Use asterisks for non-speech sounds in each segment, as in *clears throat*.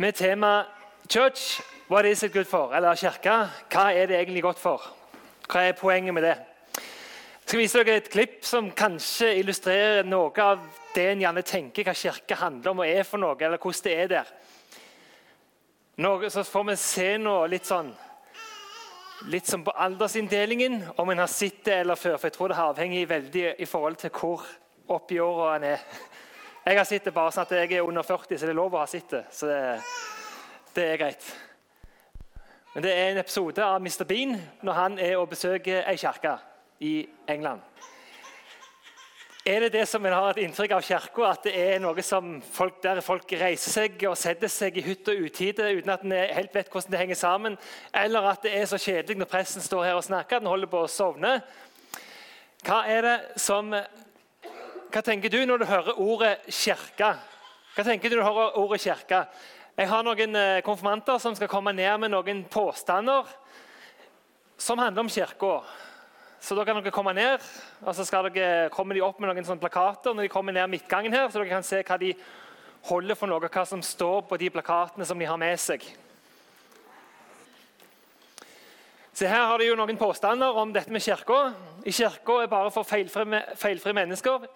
med tema 'Church, what is it good for?' Eller kirke, hva er det egentlig godt for? Hva er poenget med det? Jeg skal vise dere et klipp som kanskje illustrerer noe av det en gjerne tenker hva kirke handler om og er for noe, eller hvordan det er der. Noe, så får vi se noe litt sånn Litt som på aldersinndelingen, om en har sett det eller før. For jeg tror det er avhengig veldig i forhold til hvor oppi åra en er. Jeg har sett det bare sånn at jeg er under 40, så det er lov å ha sett det. Så det, er greit. Men det er en episode av Mr. Bean når han er og besøker ei kirke i England. Er det det som en har et inntrykk av kirka, at det er noe som folk, der folk reiser seg og setter seg i hytt og utide uten at en helt vet hvordan det henger sammen? Eller at det er så kjedelig når presten står her og snakker at en holder på å sovne? Hva er det som hva tenker du når du hører ordet kirke? Hva tenker du når du hører ordet kirke? Jeg har noen eh, konfirmanter som skal komme ned med noen påstander som handler om kirka. Så da kan dere komme ned, og så dere, kommer de opp med noen sånne plakater når de kommer ned midtgangen her, så dere kan se hva de holder for noe, hva som står på de plakatene som de har med seg. Så Her har de jo noen påstander om dette med kirka. I kirka er bare for feilfrie, feilfri mennesker.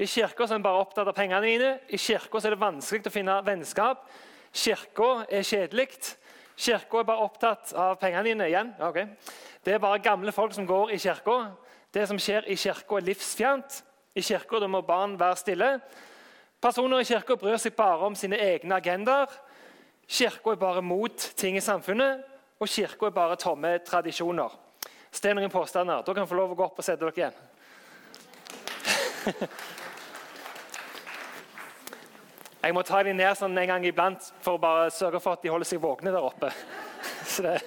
I kirka er en bare opptatt av pengene dine. I kirka er det vanskelig å finne vennskap. Kirka er kjedelig. Kirka er bare opptatt av pengene dine. igjen. Okay. Det er bare gamle folk som går i kirka. Det som skjer i kirka, er livsfjernt. I kirka må barn være stille. Personer i kirka bryr seg bare om sine egne agendaer. Kirka er bare mot ting i samfunnet, og kirka er bare tomme tradisjoner. Er noen påstander. Da kan dere få lov å gå opp og sette dere igjen. *laughs* Jeg må ta dem ned sånn en gang iblant for å bare sørge for at de holder seg våkne der oppe. *laughs* Så det,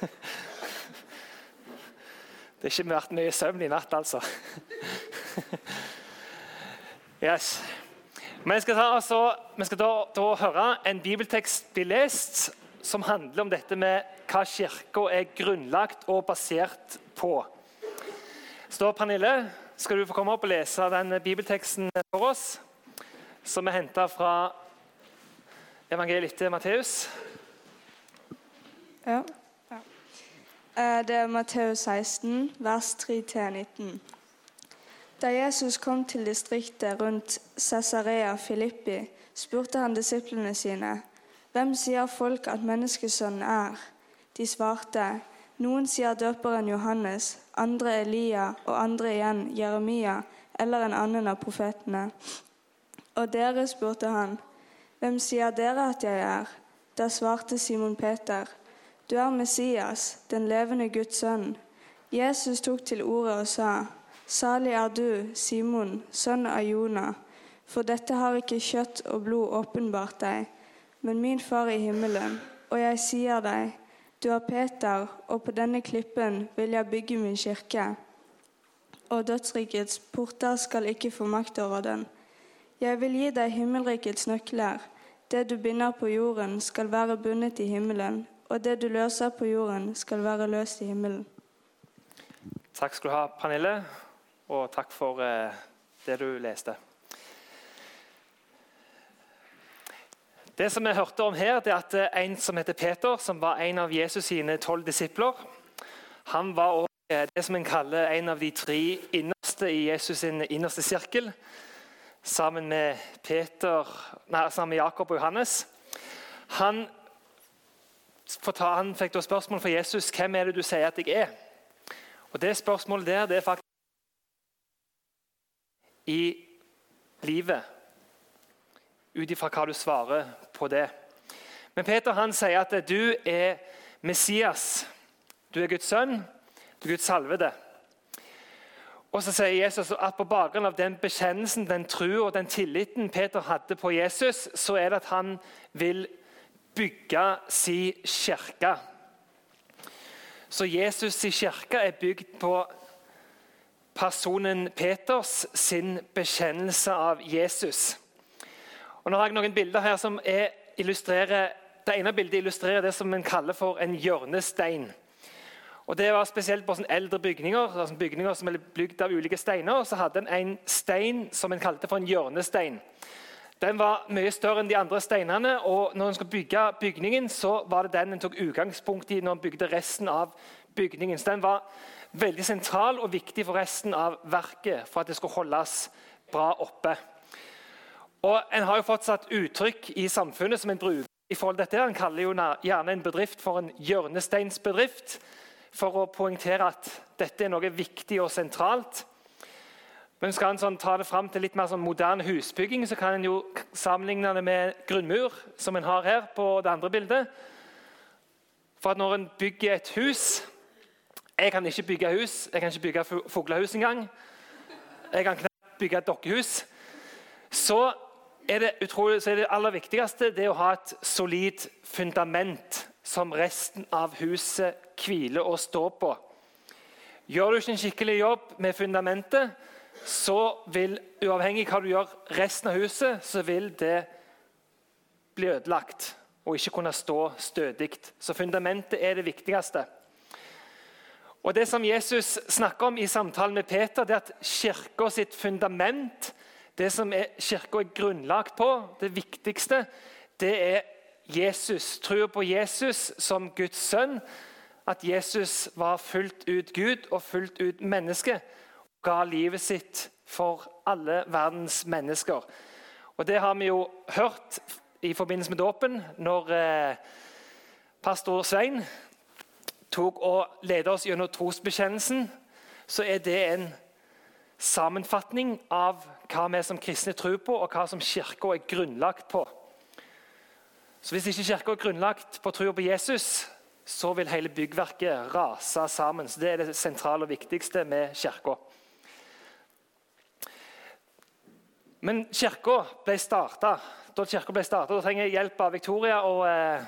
*laughs* det er ikke vært mye søvn i natt, altså. Yes. Men skal ta, altså, vi skal da, da, høre en bibeltekst bli lest som handler om dette med hva Kirka er grunnlagt og basert på. Så Pernille, skal du få komme opp og lese den bibelteksten for oss? som er henta fra evangeliet til Matteus. Ja. ja. Eh, det er Matteus 16, vers 3-19. Da Jesus kom til distriktet rundt Cesarea Filippi, spurte han disiplene sine, hvem sier folk at menneskesønnen er? De svarte, noen sier døperen Johannes, andre Elia og andre igjen Jeremia eller en annen av profetene. Og dere, spurte han, hvem sier dere at jeg er? Da svarte Simon Peter, du er Messias, den levende Guds sønn. Jesus tok til ordet og sa, salig er du, Simon, sønn av Jonah, for dette har ikke kjøtt og blod åpenbart deg, men min far i himmelen. Og jeg sier deg, du er Peter, og på denne klippen vil jeg bygge min kirke. Og dødsrikets porter skal ikke få makt over den. Jeg vil gi deg himmelrikets nøkler. Det du binder på jorden, skal være bundet i himmelen, og det du løser på jorden, skal være løst i himmelen. Takk skal du ha, Pernille, og takk for eh, det du leste. Det som vi hørte om her, det er at eh, en som heter Peter, som var en av Jesus sine tolv disipler, han var også eh, det som en kaller en av de tre innerste i Jesus sin innerste sirkel sammen med, Peter, nei, sammen med Jakob og Johannes. Han, han fikk da spørsmål fra Jesus hvem er det du sier at jeg er. Og Det spørsmålet der det er faktisk i livet, ut ifra hva du svarer på det. Men Peter han sier at du er Messias. Du er Guds sønn, du er Guds salvede. Og så sier Jesus at På bakgrunn av den bekjennelsen, den trua og den tilliten Peter hadde på Jesus, så er det at han vil bygge sin kirke. Så Jesus' sin kirke er bygd på personen Peters sin bekjennelse av Jesus. Og nå har jeg noen bilder her som illustrerer, Det ene bildet illustrerer det som en kaller for en hjørnestein. Og Det var spesielt på eldre bygninger altså bygninger som er bygd av ulike steiner. Så hadde en en stein som en kalte for en hjørnestein. Den var mye større enn de andre steinene, og når en skulle bygge bygningen, så var det den en tok utgangspunkt i når en bygde resten av bygningen. Så den var veldig sentral og viktig for resten av verket for at det skulle holdes bra oppe. Og En har jo fått satt uttrykk i samfunnet som en bruker i forhold til dette. En kaller jo gjerne en bedrift for en hjørnesteinsbedrift for å poengtere at dette er noe viktig og sentralt. Men skal en sånn, ta det fram til litt mer sånn moderne husbygging, så kan en jo sammenligne det med grunnmur, som en har her på det andre bildet. For at når en bygger et hus Jeg kan ikke bygge hus, jeg kan ikke bygge fuglehus engang. Jeg kan knapt bygge et dokkehus. Så er det, utrolig, så er det aller viktigste det å ha et solid fundament som resten av huset hviler og står på. Gjør du ikke en skikkelig jobb med fundamentet, så vil, uavhengig av hva du gjør resten av huset, så vil det bli ødelagt og ikke kunne stå stødig. Så fundamentet er det viktigste. Og Det som Jesus snakker om i samtalen med Peter, det er at kirka sitt fundament, det som kirka er grunnlagt på, det viktigste, det er Jesus. Trua på Jesus som Guds sønn. At Jesus var fullt ut Gud og fullt ut menneske Og ga livet sitt for alle verdens mennesker. Og Det har vi jo hørt i forbindelse med dåpen, når eh, pastor Svein tok og ledet oss gjennom trosbekjennelsen. Så er det en sammenfatning av hva vi som kristne tror på, og hva som kirka er grunnlagt på. Så Hvis ikke kirka er grunnlagt på troa på Jesus, så vil hele byggverket rase sammen. Så Det er det sentrale og viktigste med kirka. Men kirka ble starta. Da kirka ble starta, trenger jeg hjelp av Victoria og, eh,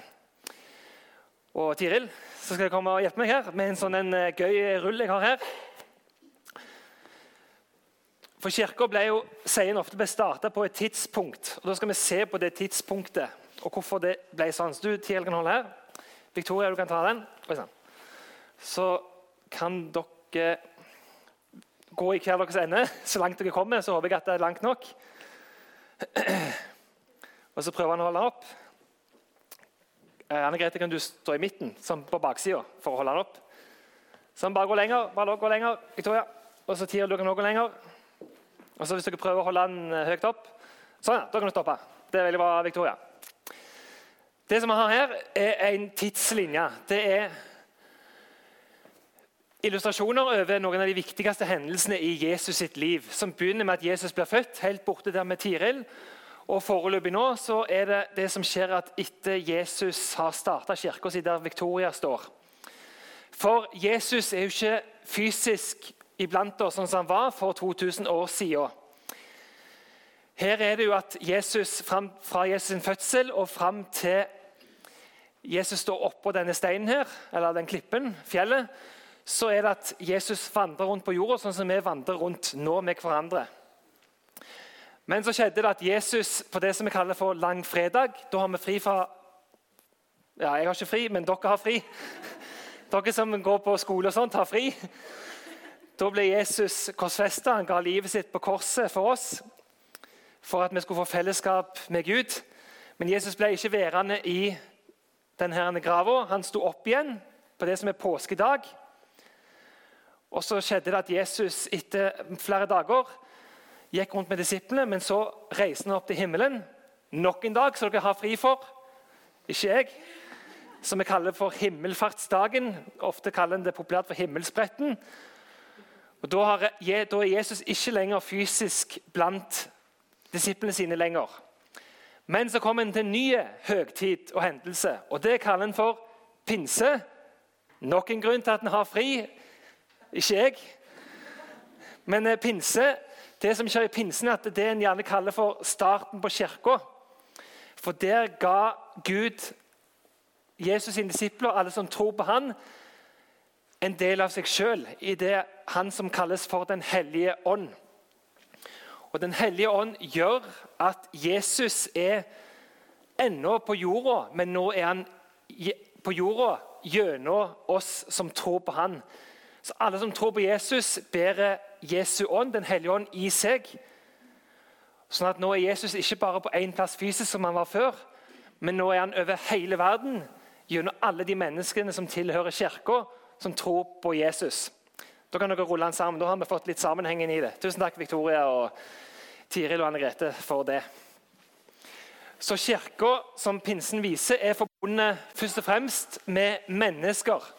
og Tiril. Så skal jeg komme og hjelpe meg her med en sånn en eh, gøy rull jeg har her. For Kirka ble jo, sier ofte ble starta på et tidspunkt. og Da skal vi se på det tidspunktet og hvorfor det ble sånn. Så du Tiel, kan holde her. Victoria, du kan ta den. Så kan dere gå i hver deres ende *laughs* så langt dere kommer. Så håper jeg at det er langt nok. *clears throat* Og så prøver han å holde den opp. Eh, Anne Grete, kan du stå i midten, sånn på baksida, for å holde den opp? Sånn, bare gå lenger. bare gå lenger, Victoria. Og så Tia, du kan også gå lenger. Og så hvis dere prøver å holde den eh, høyt opp Sånn, ja. Da kan du stoppe. Det er veldig bra, Victoria. Det som vi har her, er en tidslinje. Det er illustrasjoner over noen av de viktigste hendelsene i Jesus sitt liv. Som begynner med at Jesus blir født, helt borte der med Tiril. Og Foreløpig nå så er det det som skjer at etter Jesus har starta kirka si der Victoria står. For Jesus er jo ikke fysisk iblant oss sånn som han var for 2000 år siden. Her er det jo at Jesus, Fra Jesus' sin fødsel og fram til Jesus står oppå denne steinen her, eller den klippen, fjellet, så er det at Jesus vandrer rundt på jorda sånn som vi vandrer rundt nå med hverandre. Men så skjedde det at Jesus på det som vi kaller for langfredag Da har vi fri fra Ja, jeg har ikke fri, men dere har fri. *laughs* Dere som går på skole og sånt, har fri. Da ble Jesus korsfesta. Han ga livet sitt på korset for oss. For at vi skulle få fellesskap med Gud. Men Jesus ble ikke værende i denne grava. Han sto opp igjen på det som er påskedag. Og Så skjedde det at Jesus etter flere dager gikk rundt med disiplene, men så reiste han opp til himmelen. Nok en dag som dere har fri for. Ikke jeg. Som vi kaller for himmelfartsdagen. Ofte kaller en det populært for himmelspretten. Og da, er Jesus ikke lenger fysisk blant disiplene sine lenger. Men så kommer en til en ny høgtid og hendelse, og det kaller en for pinse. Nok en grunn til at en har fri ikke jeg. Men eh, pinse, det som skjer i pinsen, er at det en gjerne kaller for starten på kirka. For der ga Gud Jesus sine disipler, alle som tror på han, en del av seg sjøl i det han som kalles for Den hellige ånd. Og Den hellige ånd gjør at Jesus er ennå på jorda, men nå er han på jorda gjennom oss som tror på han. Så alle som tror på Jesus, bærer Jesu ånd, Den hellige ånd, i seg. Sånn at nå er Jesus ikke bare på én plass fysisk som han var før, men nå er han over hele verden gjennom alle de menneskene som tilhører kirka, som tror på Jesus. Da kan dere rulle den sammen. Da har vi fått litt sammenhengen i det. Tusen takk, Victoria og Tiril og Anne Grete, for det. Så Kirka, som pinsen viser, er forbundet først og fremst med mennesker.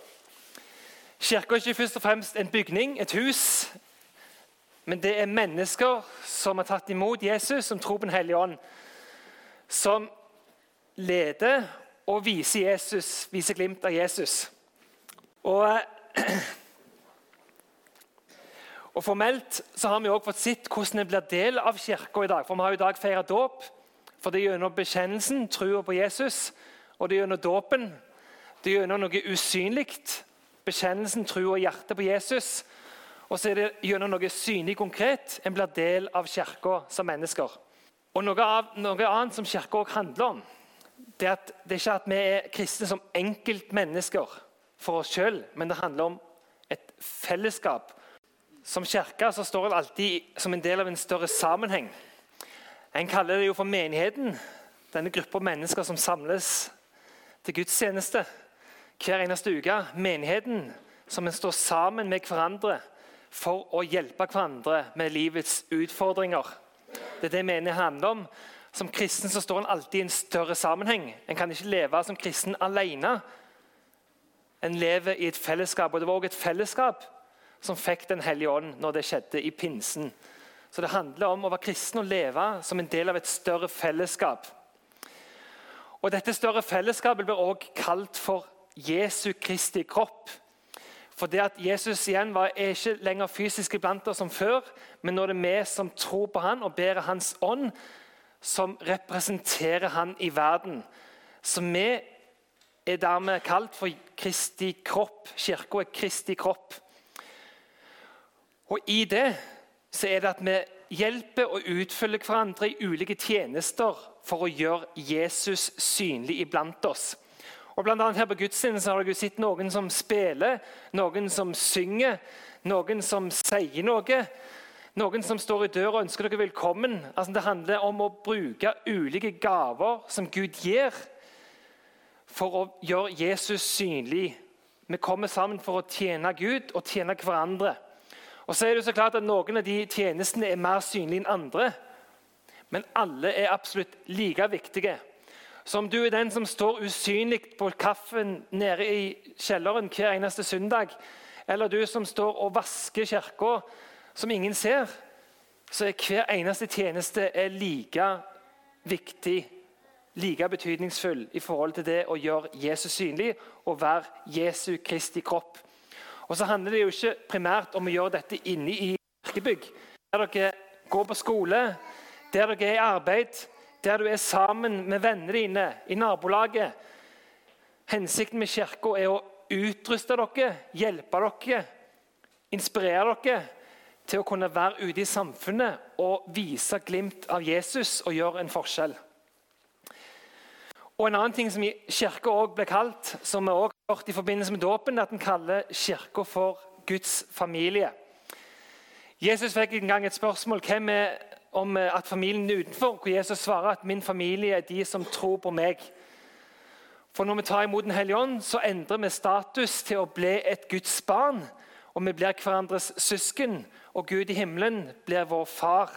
Kirka er ikke først og fremst en bygning, et hus, men det er mennesker som har tatt imot Jesus, som tror på Den hellige ånd, som leder og viser Jesus, viser glimt av Jesus. Og, *clears throat* og Formelt så har vi også fått sett hvordan det blir del av kirka i dag. For Vi har i dag feiret dåp. For det er gjennom bekjennelsen, trua på Jesus, og det er gjennom dåpen. Det er gjennom noe usynlig. Bekjennelsen, trua og hjertet på Jesus. Og så er det gjennom noe synlig konkret en blir del av kirka som mennesker. Og Noe, av, noe annet som kirka handler om, det er at det er ikke at vi er kristne som enkeltmennesker for oss sjøl, men det handler om et fellesskap. Som kirke så står det alltid som en del av en større sammenheng. En kaller det jo for menigheten, denne gruppa mennesker som samles til gudstjeneste hver eneste uke. Menigheten som en står sammen med hverandre for å hjelpe hverandre med livets utfordringer. Det er det menigheten handler om. Som kristen så står en alltid i en større sammenheng. En kan ikke leve som kristen alene. En lever i et fellesskap, og det var også et fellesskap som fikk Den hellige ånd når det skjedde i pinsen. Så det handler om å være kristen og leve som en del av et større fellesskap. Og Dette større fellesskapet blir også kalt for Jesu Kristi kropp. For det at Jesus igjen var, er ikke lenger fysisk iblant oss som før, men nå er det vi som tror på han og bærer hans ånd, som representerer han i verden. Så vi er dermed kalt for Kristi kropp. Kirka er Kristi kropp. Og I det så er det at vi hjelper og utfølger hverandre i ulike tjenester for å gjøre Jesus synlig iblant oss. Og blant annet her på gudstjenesten har dere sett noen som spiller, noen som synger, noen som sier noe. Noen som står i døra og ønsker dere velkommen. Altså, det handler om å bruke ulike gaver som Gud gir, for å gjøre Jesus synlig. Vi kommer sammen for å tjene Gud og tjene hverandre. Og så er det så klart at Noen av de tjenestene er mer synlige enn andre. Men alle er absolutt like viktige. Så om du er den som står usynlig på kaffen nede i kjelleren hver eneste søndag, eller du som står og vasker kirka som ingen ser, så er hver eneste tjeneste like viktig, like betydningsfull i forhold til det å gjøre Jesus synlig og være Jesu Kristi kropp. Og så handler det jo ikke primært om å gjøre dette inne i kirkebygg. Der dere går på skole, der dere er i arbeid, der du er sammen med vennene dine i nabolaget. Hensikten med kirka er å utruste dere, hjelpe dere, inspirere dere til å kunne være ute i samfunnet og vise glimt av Jesus og gjøre en forskjell. Og En annen ting som kirka òg ble kalt, som vi også har hørt i forbindelse med dåpen, er at en kaller kirka for Guds familie. Jesus fikk en gang et spørsmål hvem er om at familien er utenfor, hvor Jesus svarer at min familie er de som tror på meg. For Når vi tar imot Den hellige ånd, så endrer vi status til å bli et Guds barn. Og vi blir hverandres søsken og Gud i himmelen blir vår far.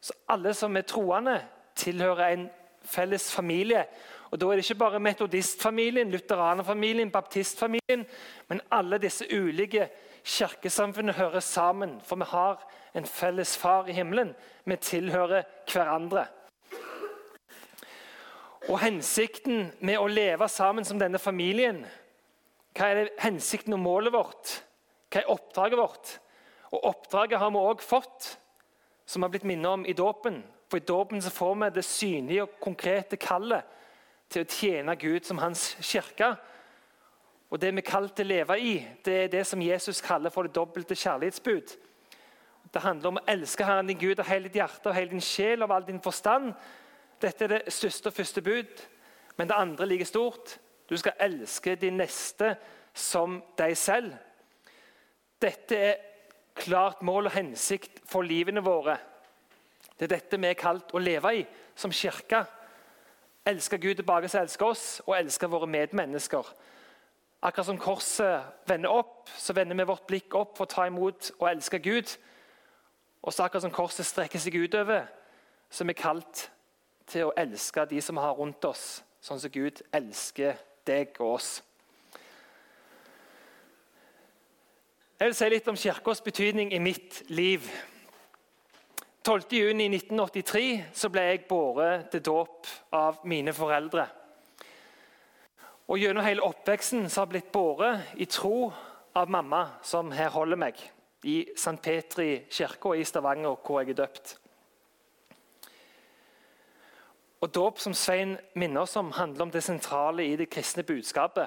Så alle som er troende, tilhører en felles familie. Og Da er det ikke bare metodistfamilien, lutheranerfamilien, baptistfamilien, men alle disse ulike kirkesamfunnene hører sammen. For vi har en felles far i himmelen. Vi tilhører hverandre. Og Hensikten med å leve sammen som denne familien, hva er det hensikten og målet vårt? Hva er oppdraget vårt? Og Oppdraget har vi òg fått, som har blitt minnet om i dåpen. For I dåpen får vi det synlige og konkrete kallet til å tjene Gud som hans kirke. Og Det vi er kalt til å leve i, det er det som Jesus kaller for det dobbelte kjærlighetsbud. Det handler om å elske Herren din Gud av hele ditt hjerte og hele din sjel og all din forstand. Dette er det største og første bud, men det andre ligger stort. Du skal elske din neste som deg selv. Dette er klart mål og hensikt for livene våre. Det er dette vi er kalt å leve i som kirke. Elske Gud tilbake som elsker oss, og elske våre medmennesker. Akkurat som korset vender opp, så vender vi vårt blikk opp for å ta imot og elske Gud. Og så akkurat som korset strekker seg utover, så er vi kalt til å elske de som har rundt oss, sånn som Gud elsker deg og oss. Jeg vil si litt om Kirkens betydning i mitt liv. 12.6.1983 ble jeg båret til dåp av mine foreldre. Og Gjennom hele oppveksten så har jeg blitt båret i tro av mamma, som her holder meg, i St. Petri kirke i Stavanger, hvor jeg er døpt. Og Dåp, som Svein minner oss om, handler om det sentrale i det kristne budskapet.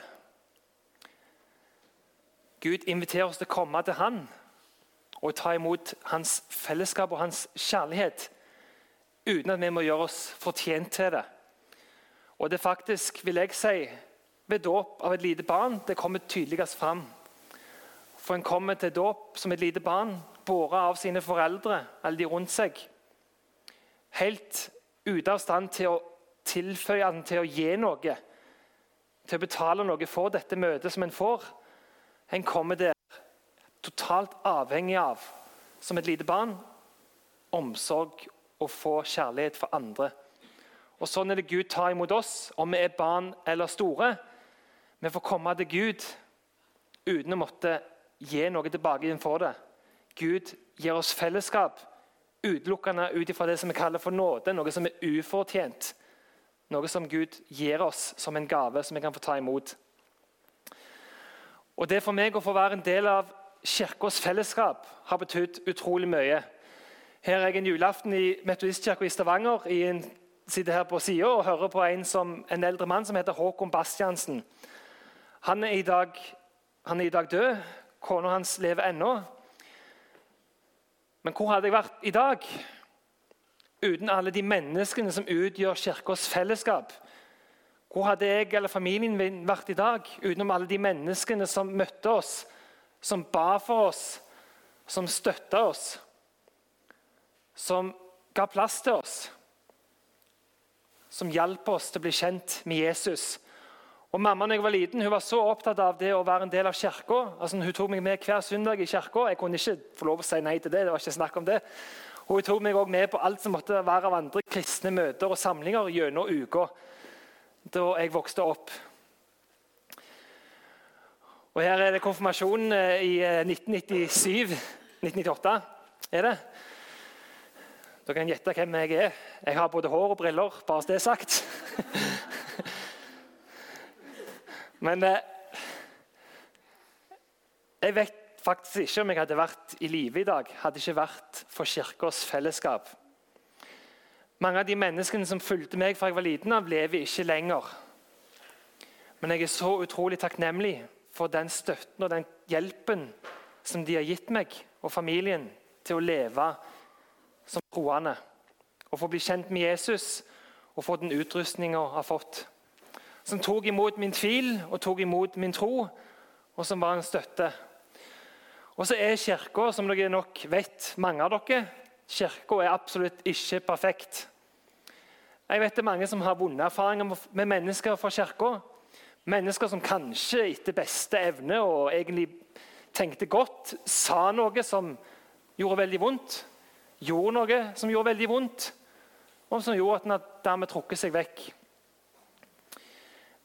Gud inviterer oss til å komme til Han og ta imot Hans fellesskap og Hans kjærlighet uten at vi må gjøre oss fortjent til det. Og det faktisk, vil jeg si, ved dåp av et lite barn det kommer tydeligst fram. For en kommer til dåp som et lite barn, båret av sine foreldre eller de rundt seg. Helt ute av stand til å tilføye den til å gi noe, til å betale noe for dette møtet som en får. En kommer der totalt avhengig av, som et lite barn, omsorg og få kjærlighet for andre. Og Sånn er det Gud tar imot oss, om vi er barn eller store. Vi får komme til Gud uten å måtte gi noe tilbake for det. Gud gir oss fellesskap utelukkende ut ifra det som vi kaller for nåde, noe som er ufortjent. Noe som Gud gir oss som en gave som vi kan få ta imot. Og Det for meg å få være en del av Kirkens fellesskap har betydd utrolig mye. Her er jeg en julaften i Metodistkirka i Stavanger. I en, sitter her på sida og hører på en, som, en, eldre mann som heter Håkon Bastiansen. Han er i dag, han er i dag død. Kona hans lever ennå. Men hvor hadde jeg vært i dag uten alle de menneskene som utgjør Kirkens fellesskap? Hvor hadde jeg eller familien min vært i dag utenom alle de menneskene som møtte oss, som ba for oss, som støtta oss, som ga plass til oss, som hjalp oss til å bli kjent med Jesus? Og Mamma når jeg var liten, hun var så opptatt av det å være en del av kirka. Altså, hun tok meg med hver søndag i kirka. Jeg kunne ikke få lov å si nei til det. det var ikke snakk om det. Hun tok meg også med på alt som måtte være av andre kristne møter og samlinger gjennom uka da jeg vokste opp. Og Her er det konfirmasjonen eh, i 1997. Eh, 1998 er det. Dere kan gjette hvem jeg er. Jeg har både hår og briller, bare så det er sagt. *laughs* Men eh, jeg vet faktisk ikke om jeg hadde vært i live i dag hadde ikke vært for Kirkens fellesskap. Mange av de menneskene som fulgte meg fra jeg var liten av, lever ikke lenger. Men jeg er så utrolig takknemlig for den støtten og den hjelpen som de har gitt meg og familien til å leve som troende. Og få bli kjent med Jesus og få den utrustninga jeg har fått som tok imot min tvil og tok imot min tro, og som var en støtte. Og så er Kirka, som dere nok vet, mange av dere, kirka er absolutt ikke perfekt. Jeg vet det er mange som har vonde erfaringer med mennesker fra kirka. Mennesker som kanskje etter beste evne og egentlig tenkte godt, sa noe som gjorde veldig vondt. Gjorde noe som gjorde veldig vondt, og som gjorde at en dermed trukket seg vekk.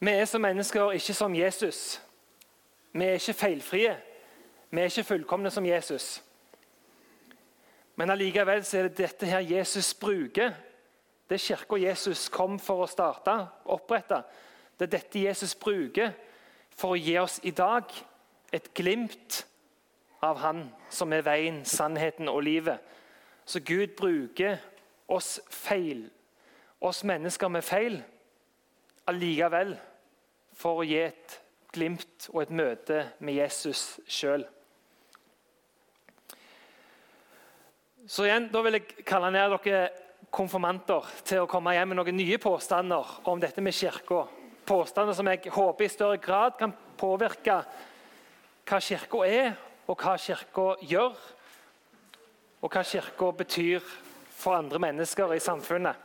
Vi er som mennesker ikke som Jesus. Vi er ikke feilfrie. Vi er ikke fullkomne som Jesus. Men allikevel er det dette her Jesus bruker. Det er kirka Jesus kom for å starte, opprette. Det er dette Jesus bruker for å gi oss i dag et glimt av Han som er veien, sannheten og livet. Så Gud bruker oss feil, oss mennesker med feil, allikevel for å gi et glimt og et møte med Jesus sjøl. Så igjen, Da vil jeg kalle ned dere konfirmanter til å komme hjem med noen nye påstander om dette med kirka. Påstander som jeg håper i større grad kan påvirke hva kirka er, og hva kirka gjør, og hva kirka betyr for andre mennesker i samfunnet.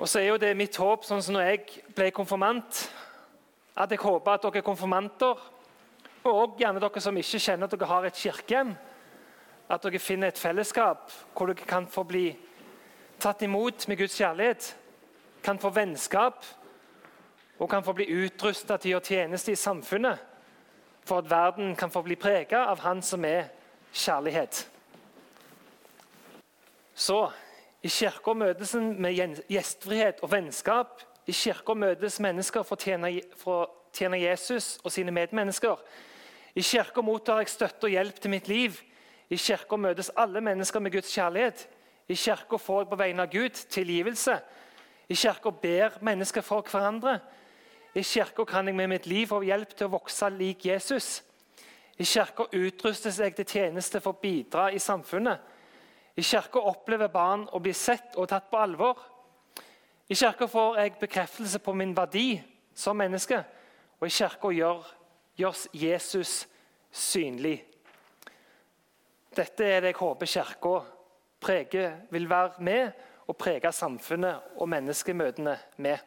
Og så er jo det mitt håp, sånn som når jeg ble konfirmant, at jeg håper at dere konfirmanter, og gjerne dere som ikke kjenner at dere har et kirkehjem, at dere finner et fellesskap hvor dere kan få bli tatt imot med Guds kjærlighet, kan få vennskap og kan få bli utrusta til å gjøre tjeneste i samfunnet, for at verden kan få bli prega av Han som er kjærlighet. Så i kirka møtes en med gjestfrihet og vennskap. I kirka møtes mennesker for å tjene, for å tjene Jesus og sine medmennesker. I kirka mottar jeg støtte og hjelp til mitt liv. I kirka møtes alle mennesker med Guds kjærlighet. I kirka får jeg på vegne av Gud tilgivelse. I kirka ber mennesker for hverandre. I kirka kan jeg med mitt liv få hjelp til å vokse lik Jesus. I kirka utrustes jeg til tjeneste for å bidra i samfunnet. I kirka opplever barn å bli sett og tatt på alvor. I kirka får jeg bekreftelse på min verdi som menneske. Og i kirka gjør, gjørs Jesus synlig. Dette er det jeg håper kirka vil være med og prege samfunnet og menneskemøtene med.